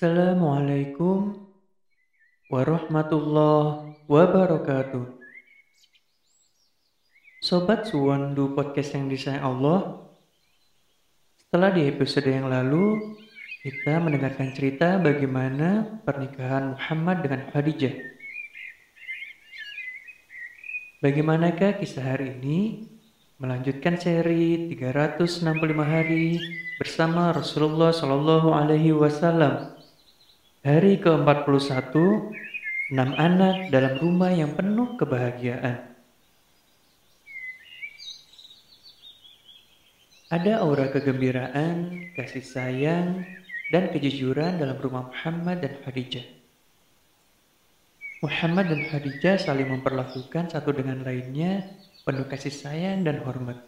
Assalamualaikum warahmatullahi wabarakatuh. Sobat Suwandu Podcast yang disayang Allah, setelah di episode yang lalu kita mendengarkan cerita bagaimana pernikahan Muhammad dengan Khadijah. Bagaimanakah kisah hari ini? Melanjutkan seri 365 hari bersama Rasulullah Shallallahu Alaihi Wasallam. Hari ke-41, enam anak dalam rumah yang penuh kebahagiaan. Ada aura kegembiraan, kasih sayang, dan kejujuran dalam rumah Muhammad dan Khadijah. Muhammad dan Khadijah saling memperlakukan satu dengan lainnya penuh kasih sayang dan hormat.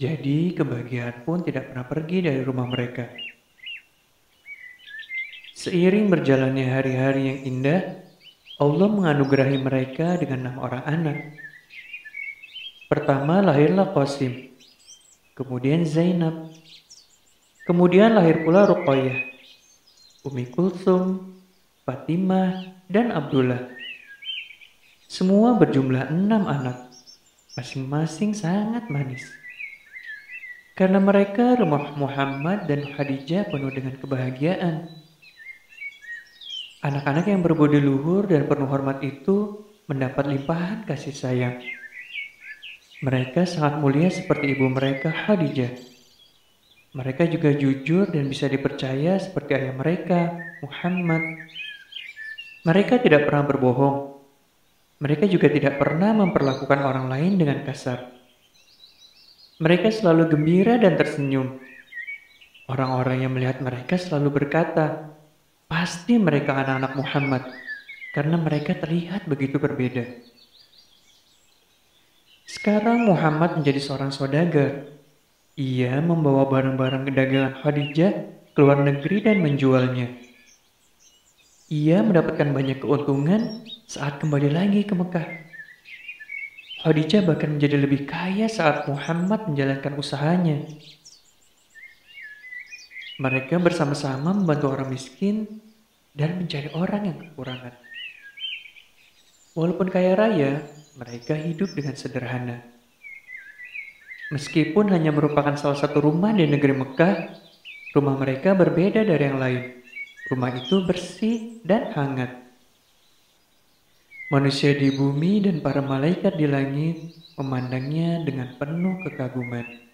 Jadi kebahagiaan pun tidak pernah pergi dari rumah mereka. Seiring berjalannya hari-hari yang indah, Allah menganugerahi mereka dengan enam orang anak. Pertama lahirlah Qasim, kemudian Zainab, kemudian lahir pula Ruqayyah, Umi Kulsum, Fatimah, dan Abdullah. Semua berjumlah enam anak, masing-masing sangat manis. Karena mereka rumah Muhammad dan Khadijah penuh dengan kebahagiaan. Anak-anak yang berbudi luhur dan penuh hormat itu mendapat limpahan kasih sayang. Mereka sangat mulia seperti ibu mereka Khadijah. Mereka juga jujur dan bisa dipercaya seperti ayah mereka, Muhammad. Mereka tidak pernah berbohong mereka juga tidak pernah memperlakukan orang lain dengan kasar. Mereka selalu gembira dan tersenyum. Orang-orang yang melihat mereka selalu berkata, "Pasti mereka anak-anak Muhammad," karena mereka terlihat begitu berbeda. Sekarang Muhammad menjadi seorang saudagar. Ia membawa barang-barang dagangan Khadijah ke luar negeri dan menjualnya. Ia mendapatkan banyak keuntungan saat kembali lagi ke Mekah. Khadijah bahkan menjadi lebih kaya saat Muhammad menjalankan usahanya. Mereka bersama-sama membantu orang miskin dan mencari orang yang kekurangan. Walaupun kaya raya, mereka hidup dengan sederhana. Meskipun hanya merupakan salah satu rumah di negeri Mekah, rumah mereka berbeda dari yang lain. Rumah itu bersih dan hangat. Manusia di bumi dan para malaikat di langit memandangnya dengan penuh kekaguman.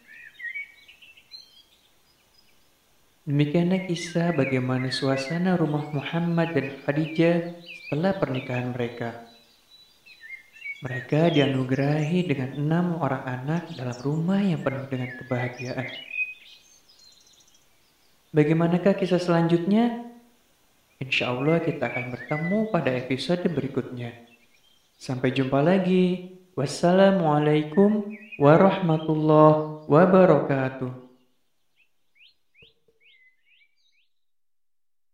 Demikianlah kisah bagaimana suasana rumah Muhammad dan Khadijah setelah pernikahan mereka. Mereka dianugerahi dengan enam orang anak dalam rumah yang penuh dengan kebahagiaan. Bagaimanakah kisah selanjutnya? Insya Allah kita akan bertemu pada episode berikutnya. Sampai jumpa lagi. Wassalamualaikum warahmatullahi wabarakatuh.